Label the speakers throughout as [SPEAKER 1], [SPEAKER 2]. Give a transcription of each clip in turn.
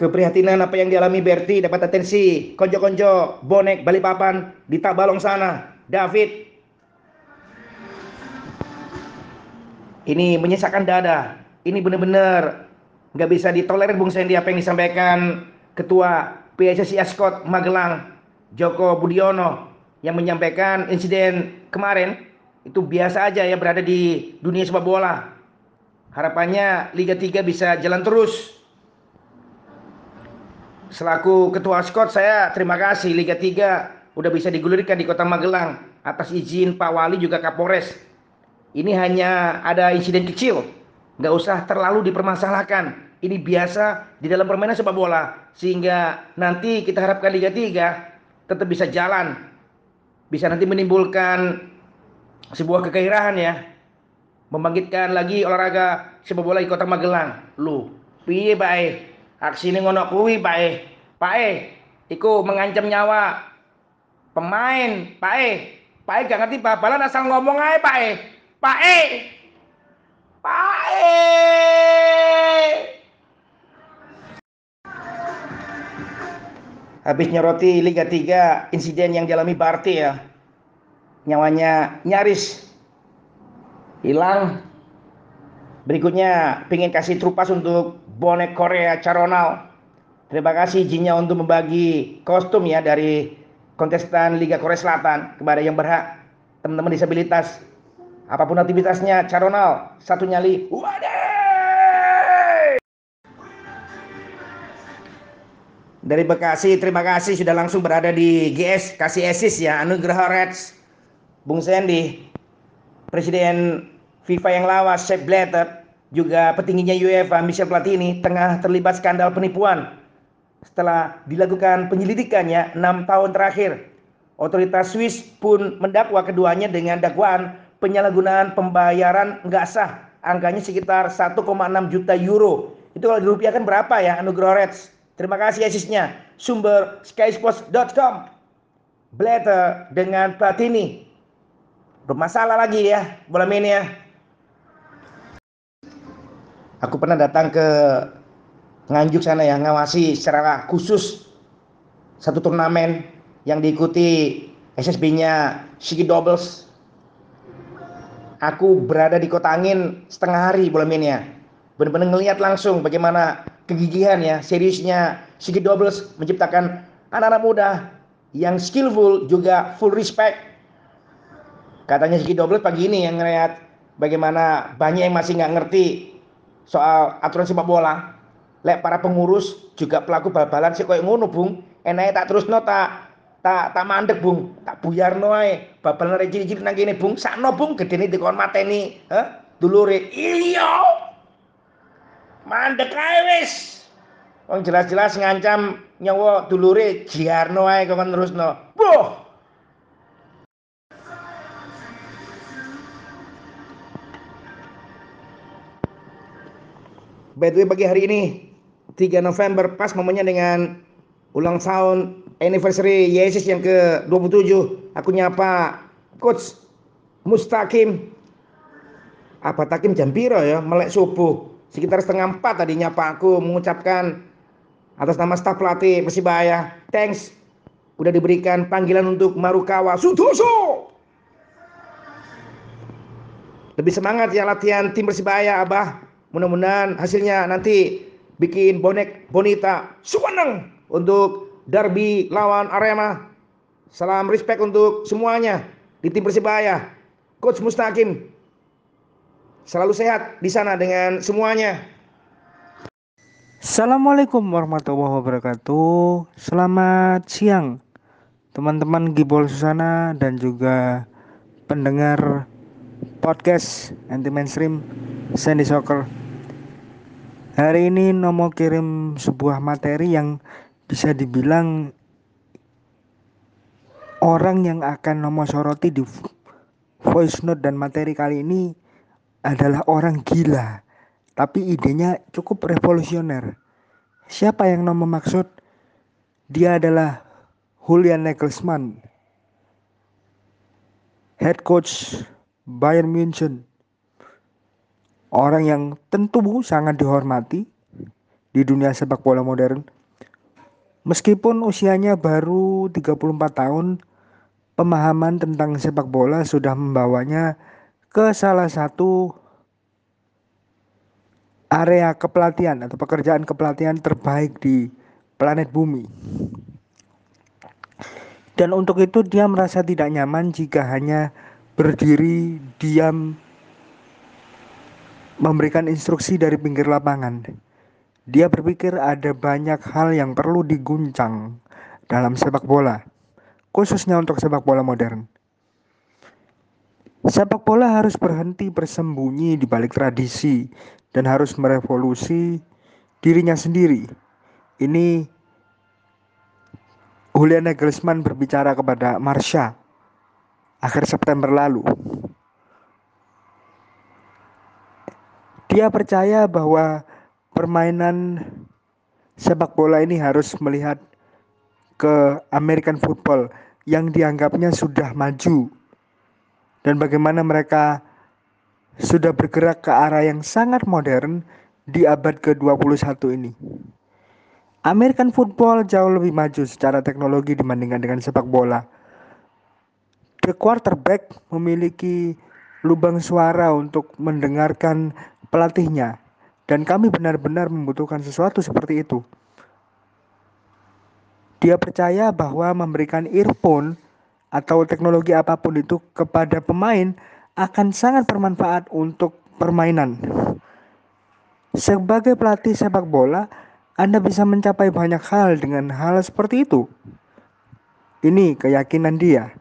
[SPEAKER 1] keprihatinan apa yang dialami Berti dapat atensi. Konjo-konjo bonek Balikpapan di Tabalong sana. David. Ini menyesakkan dada. Ini benar-benar nggak bisa ditolerir Bung Sandy apa yang disampaikan Ketua PSSI Ascot Magelang Joko Budiono yang menyampaikan insiden kemarin. Itu biasa aja ya berada di dunia sepak bola. Harapannya Liga 3 bisa jalan terus Selaku Ketua Skot saya terima kasih Liga 3 udah bisa digulirkan di Kota Magelang atas izin Pak Wali juga Kapolres. Ini hanya ada insiden kecil, nggak usah terlalu dipermasalahkan. Ini biasa di dalam permainan sepak bola sehingga nanti kita harapkan Liga 3 tetap bisa jalan. Bisa nanti menimbulkan sebuah kegairahan ya. Membangkitkan lagi olahraga sepak bola di Kota Magelang. Lu, piye bae? Aksi ini ngono kuwi Pak E. Pak E, iku mengancam nyawa pemain, Pak E. Pak E gak ngerti babalan asal ngomong aja Pak E. Pak E. Pak E. Habis nyoroti Liga 3 insiden yang dialami Barti ya. Nyawanya nyaris hilang. Berikutnya pingin kasih trupas untuk bonek Korea Caronal. Terima kasih izinnya untuk membagi kostum ya dari kontestan Liga Korea Selatan kepada yang berhak teman-teman disabilitas. Apa pun aktivitasnya Caronal, satu nyali. Wadah! Dari Bekasi, terima kasih sudah langsung berada di GS kasih esis ya Anugerah Reds. Bung Sandy, Presiden FIFA yang lawas, Sepp Blatter, juga petingginya UEFA Michel Platini tengah terlibat skandal penipuan. Setelah dilakukan penyelidikannya 6 tahun terakhir, otoritas Swiss pun mendakwa keduanya dengan dakwaan penyalahgunaan pembayaran nggak sah. Angkanya sekitar 1,6 juta euro. Itu kalau dirupiahkan berapa ya Anugerah Reds? Terima kasih asisnya. Sumber skysports.com. Blatter dengan Platini. Bermasalah lagi ya bola ini ya. Aku pernah datang ke Nganjuk sana ya ngawasi secara khusus satu turnamen yang diikuti SSB-nya Shiki Doubles. Aku berada di Kota Angin setengah hari bulan ini ya. Benar-benar ngelihat langsung bagaimana kegigihan ya, seriusnya Shiki Doubles menciptakan anak-anak muda yang skillful juga full respect. Katanya Shiki Doubles pagi ini yang ngelihat bagaimana banyak yang masih nggak ngerti soal aturan sepak bola. Lek para pengurus juga pelaku bal-balan sih koyo ngono bung. Enake tak terus tak tak tak mandek bung. Tak buyar ae. Bal-balan cilik-cilik nang kene bung. Sakno bung gedene dikon mateni heh dulure iya. Mandek ae wis. Wong jelas-jelas ngancam nyawa dulure jiarno ae kok terusno. Boh By the way pagi hari ini 3 November pas momennya dengan ulang tahun anniversary Yesus yang ke-27. Aku nyapa coach Mustakim. Apa takim jam piro ya? Melek subuh. Sekitar setengah empat tadi nyapa aku mengucapkan atas nama staf pelatih Persibaya thanks. Udah diberikan panggilan untuk Marukawa Sutoso lebih semangat ya latihan tim Persibaya Abah Mudah-mudahan hasilnya nanti bikin bonek bonita suweneng untuk derby lawan Arema. Salam respect untuk semuanya di tim Persibaya. Coach Mustaqim selalu sehat di sana dengan semuanya.
[SPEAKER 2] Assalamualaikum warahmatullahi wabarakatuh. Selamat siang teman-teman Gibol Susana dan juga pendengar podcast anti mainstream Sandy Soccer. Hari ini Nomo kirim sebuah materi yang bisa dibilang orang yang akan Nomo soroti di voice note dan materi kali ini adalah orang gila. Tapi idenya cukup revolusioner. Siapa yang Nomo maksud? Dia adalah Julian Nagelsmann. Head coach Bayern Munchen orang yang tentu sangat dihormati di dunia sepak bola modern. Meskipun usianya baru 34 tahun, pemahaman tentang sepak bola sudah membawanya ke salah satu area kepelatihan atau pekerjaan kepelatihan terbaik di planet bumi. Dan untuk itu dia merasa tidak nyaman jika hanya berdiri diam memberikan instruksi dari pinggir lapangan. Dia berpikir ada banyak hal yang perlu diguncang dalam sepak bola, khususnya untuk sepak bola modern. Sepak bola harus berhenti bersembunyi di balik tradisi dan harus merevolusi dirinya sendiri. Ini Julian Nagelsmann berbicara kepada Marsha akhir September lalu. Dia percaya bahwa permainan sepak bola ini harus melihat ke American football yang dianggapnya sudah maju dan bagaimana mereka sudah bergerak ke arah yang sangat modern di abad ke-21 ini. American football jauh lebih maju secara teknologi dibandingkan dengan sepak bola. The quarterback memiliki lubang suara untuk mendengarkan pelatihnya dan kami benar-benar membutuhkan sesuatu seperti itu. Dia percaya bahwa memberikan earphone atau teknologi apa pun itu kepada pemain akan sangat bermanfaat untuk permainan. Sebagai pelatih sepak bola, anda bisa mencapai banyak hal dengan hal seperti itu. Ini keyakinan dia.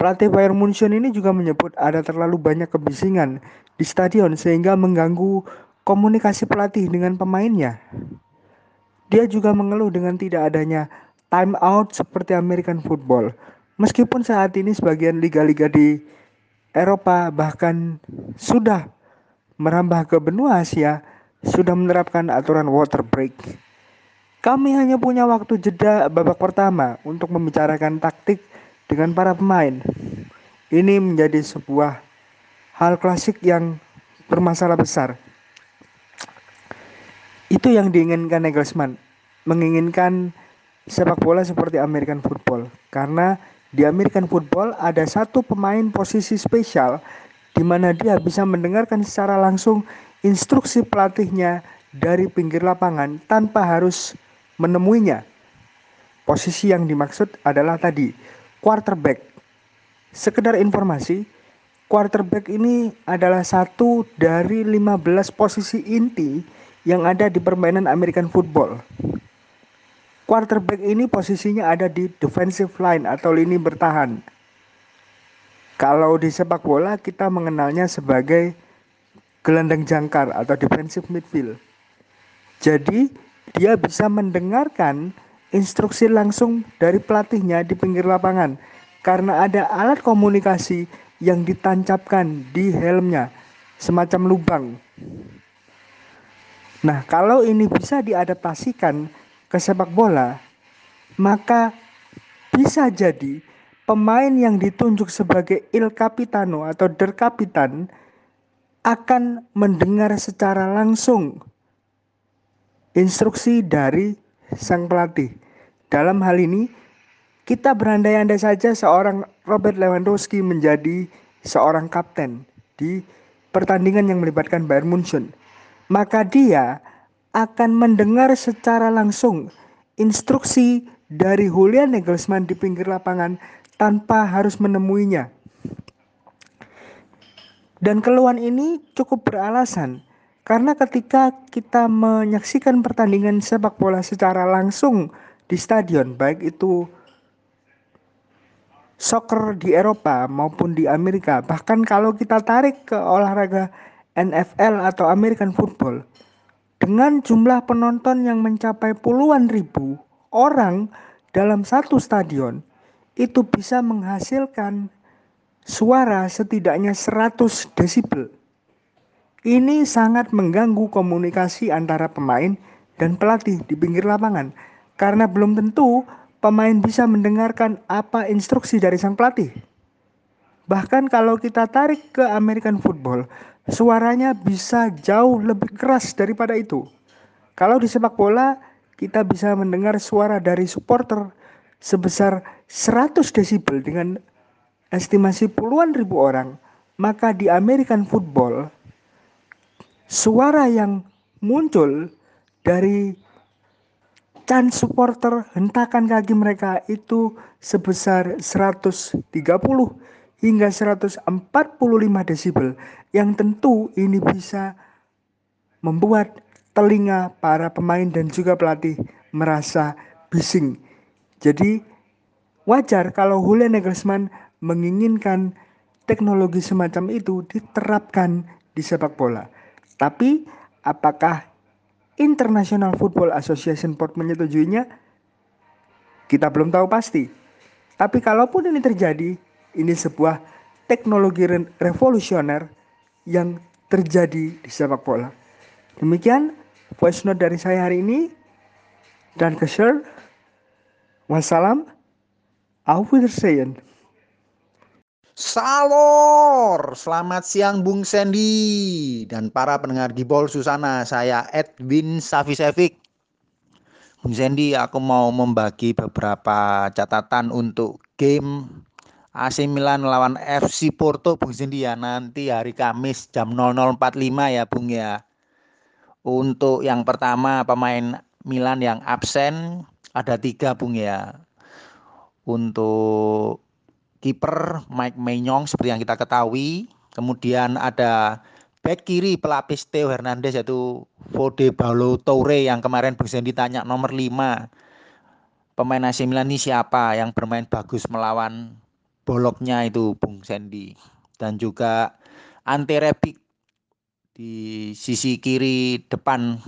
[SPEAKER 2] Pelatih Bayern Munchen ini juga menyebut ada terlalu banyak kebisingan di stadion sehingga mengganggu komunikasi pelatih dengan pemainnya. Dia juga mengeluh dengan tidak adanya time out seperti American football. Meskipun saat ini sebagian liga-liga di Eropa bahkan sudah merambah ke benua Asia, sudah menerapkan aturan water break. Kami hanya punya waktu jeda babak pertama untuk membicarakan taktik dengan para pemain. Ini menjadi sebuah hal klasik yang bermasalah besar. Itu yang diinginkan Nagelsmann, menginginkan sepak bola seperti American football. Karena di American football ada satu pemain posisi spesial di mana dia bisa mendengarkan secara langsung instruksi pelatihnya dari pinggir lapangan tanpa harus menemuinya. Posisi yang dimaksud adalah tadi quarterback. Sekedar informasi, quarterback ini adalah satu dari 15 posisi inti yang ada di permainan American football. Quarterback ini posisinya ada di defensive line atau lini bertahan. Kalau di sepak bola kita mengenalnya sebagai gelandang jangkar atau defensive midfield. Jadi dia bisa mendengarkan instruksi langsung dari pelatihnya di pinggir lapangan karena ada alat komunikasi yang ditancapkan di helmnya semacam lubang. Nah, kalau ini bisa diadaptasikan ke sepak bola, maka bisa jadi pemain yang ditunjuk sebagai Il Capitano atau Der Kapitan akan mendengar secara langsung instruksi dari sang pelatih. Dalam hal ini, kita berandai-andai saja seorang Robert Lewandowski menjadi seorang kapten di pertandingan yang melibatkan Bayern Munchen. Maka dia akan mendengar secara langsung instruksi dari Julian Nagelsmann di pinggir lapangan tanpa harus menemuinya. Dan keluhan ini cukup beralasan karena ketika kita menyaksikan pertandingan sepak bola secara langsung di stadion, baik itu soccer di Eropa maupun di Amerika, bahkan kalau kita tarik ke olahraga NFL atau American football, dengan jumlah penonton yang mencapai puluhan ribu orang dalam satu stadion, itu bisa menghasilkan suara setidaknya 100 desibel. Ini sangat mengganggu komunikasi antara pemain dan pelatih di pinggir lapangan karena belum tentu pemain bisa mendengarkan apa instruksi dari sang pelatih. Bahkan kalau kita tarik ke American football, suaranya bisa jauh lebih keras daripada itu. Kalau di sepak bola, kita bisa mendengar suara dari supporter sebesar 100 desibel dengan estimasi puluhan ribu orang. Maka di American football, suara yang muncul dari can supporter hentakan kaki mereka itu sebesar 130 hingga 145 desibel yang tentu ini bisa membuat telinga para pemain dan juga pelatih merasa bising. Jadi wajar kalau Julian Nagelsmann menginginkan teknologi semacam itu diterapkan di sepak bola. Tapi apakah International Football Association Board menyetujuinya? Kita belum tahu pasti. Tapi kalaupun ini terjadi, ini sebuah teknologi revolusioner yang terjadi di sepak bola. Demikian voice note dari saya hari ini. Dan share. Wassalam. Auf Wiedersehen.
[SPEAKER 3] Salor, selamat siang Bung Sandy dan para pendengar Gibol Susana. Saya Edwin Savisevic. Bung Sandy, aku mau membagi beberapa catatan untuk game AC Milan lawan FC Porto Bung Sandy ya nanti hari Kamis jam 00.45 ya Bung ya. Untuk yang pertama pemain Milan yang absen ada tiga Bung ya. Untuk kiper Mike Maignan seperti yang kita ketahui. Kemudian ada back kiri pelapis Theo Hernandez yaitu Fode Ballo-Toure yang kemarin Bung Sandy tanya nomor 5. Pemain AC Milan ini siapa yang bermain bagus melawan boloknya itu Bung Sandy. Dan juga Ante Rebic di sisi kiri depan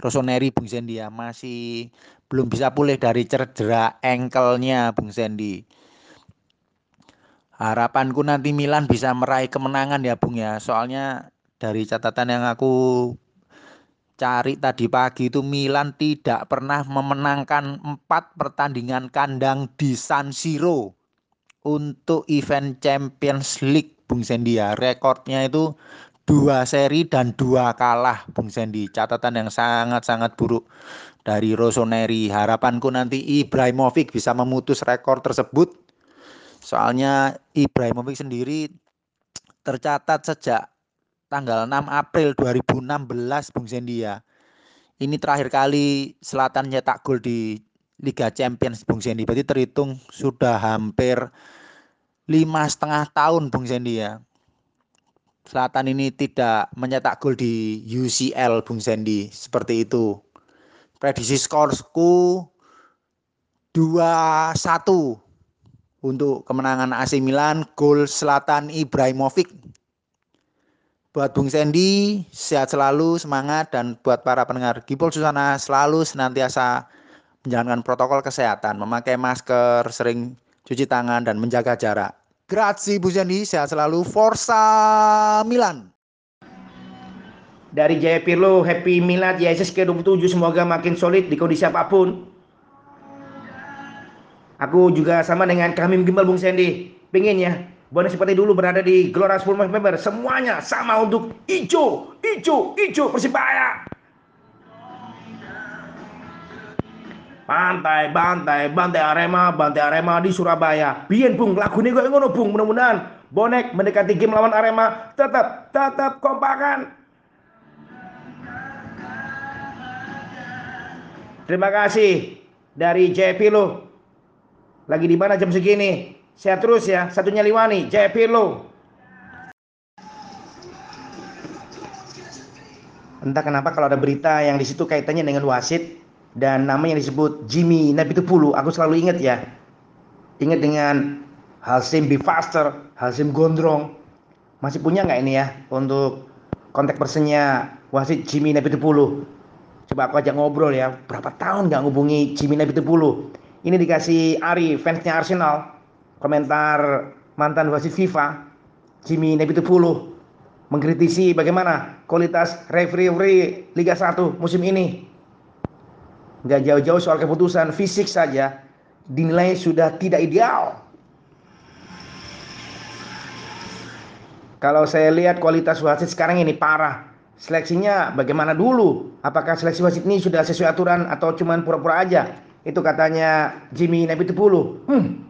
[SPEAKER 3] Rossoneri Bung Sandy ya masih belum bisa pulih dari cedera ankle-nya Bung Sandy. Harapanku nanti Milan bisa meraih kemenangan ya Bung ya. Soalnya dari catatan yang aku cari tadi pagi itu Milan tidak pernah memenangkan empat pertandingan kandang di San Siro untuk event Champions League Bung Sendi ya. Rekornya itu dua seri dan dua kalah Bung Sendi. Catatan yang sangat-sangat buruk dari Rossoneri. Harapanku nanti Ibrahimovic bisa memutus rekor tersebut Soalnya Ibrahimovic sendiri tercatat sejak tanggal 6 April 2016 Bung Sendia. Ini terakhir kali Selatan nyetak gol di Liga Champions Bung Sendi. Berarti terhitung sudah hampir lima setengah tahun Bung Sendi ya. Selatan ini tidak menyetak gol di UCL Bung Sendi seperti itu. Prediksi skorku 2-1 untuk kemenangan AC Milan gol Selatan Ibrahimovic. Buat Bung Sandy, sehat selalu, semangat dan buat para pendengar Gipol Susana selalu senantiasa menjalankan protokol kesehatan, memakai masker, sering cuci tangan dan menjaga jarak. Grazie Bu Sandy, sehat selalu. Forza Milan.
[SPEAKER 1] Dari Jaya Pirlo, Happy Milad Yesus ke-27 semoga makin solid di kondisi apa pun. Aku juga sama dengan kami Gimbal Bung Sandy. Pengen ya, Bonus seperti dulu berada di Gelora 10 November. Semuanya sama untuk ijo, ijo, ijo Persibaya. Pantai, bantai, bantai Arema, bantai Arema di Surabaya. Biyen Bung, lagu ini gue ngono Bung. Mudah-mudahan bonek mendekati game lawan Arema tetap tetap kompakan. Terima kasih dari JP lagi di mana jam segini? Sehat terus ya. Satunya Liwani, Jaya Pirlo. Entah kenapa kalau ada berita yang di situ kaitannya dengan wasit dan nama yang disebut Jimmy Napitupulu, aku selalu ingat ya. Ingat dengan Halsim Bifaster, Halsim Gondrong. Masih punya nggak ini ya untuk kontak personnya wasit Jimmy Napitupulu? Coba aku ajak ngobrol ya. Berapa tahun nggak ngubungi Jimmy Napitupulu? Ini dikasih Ari, fansnya Arsenal. Komentar mantan wasit FIFA, Jimmy Nepitupulu, mengkritisi bagaimana kualitas referee Liga 1 musim ini. Nggak jauh-jauh soal keputusan fisik saja, dinilai sudah tidak ideal. Kalau saya lihat kualitas wasit sekarang ini parah. Seleksinya bagaimana dulu? Apakah seleksi wasit ini sudah sesuai aturan atau cuman pura-pura aja? Itu katanya Jimmy Napitupulu. Hmm,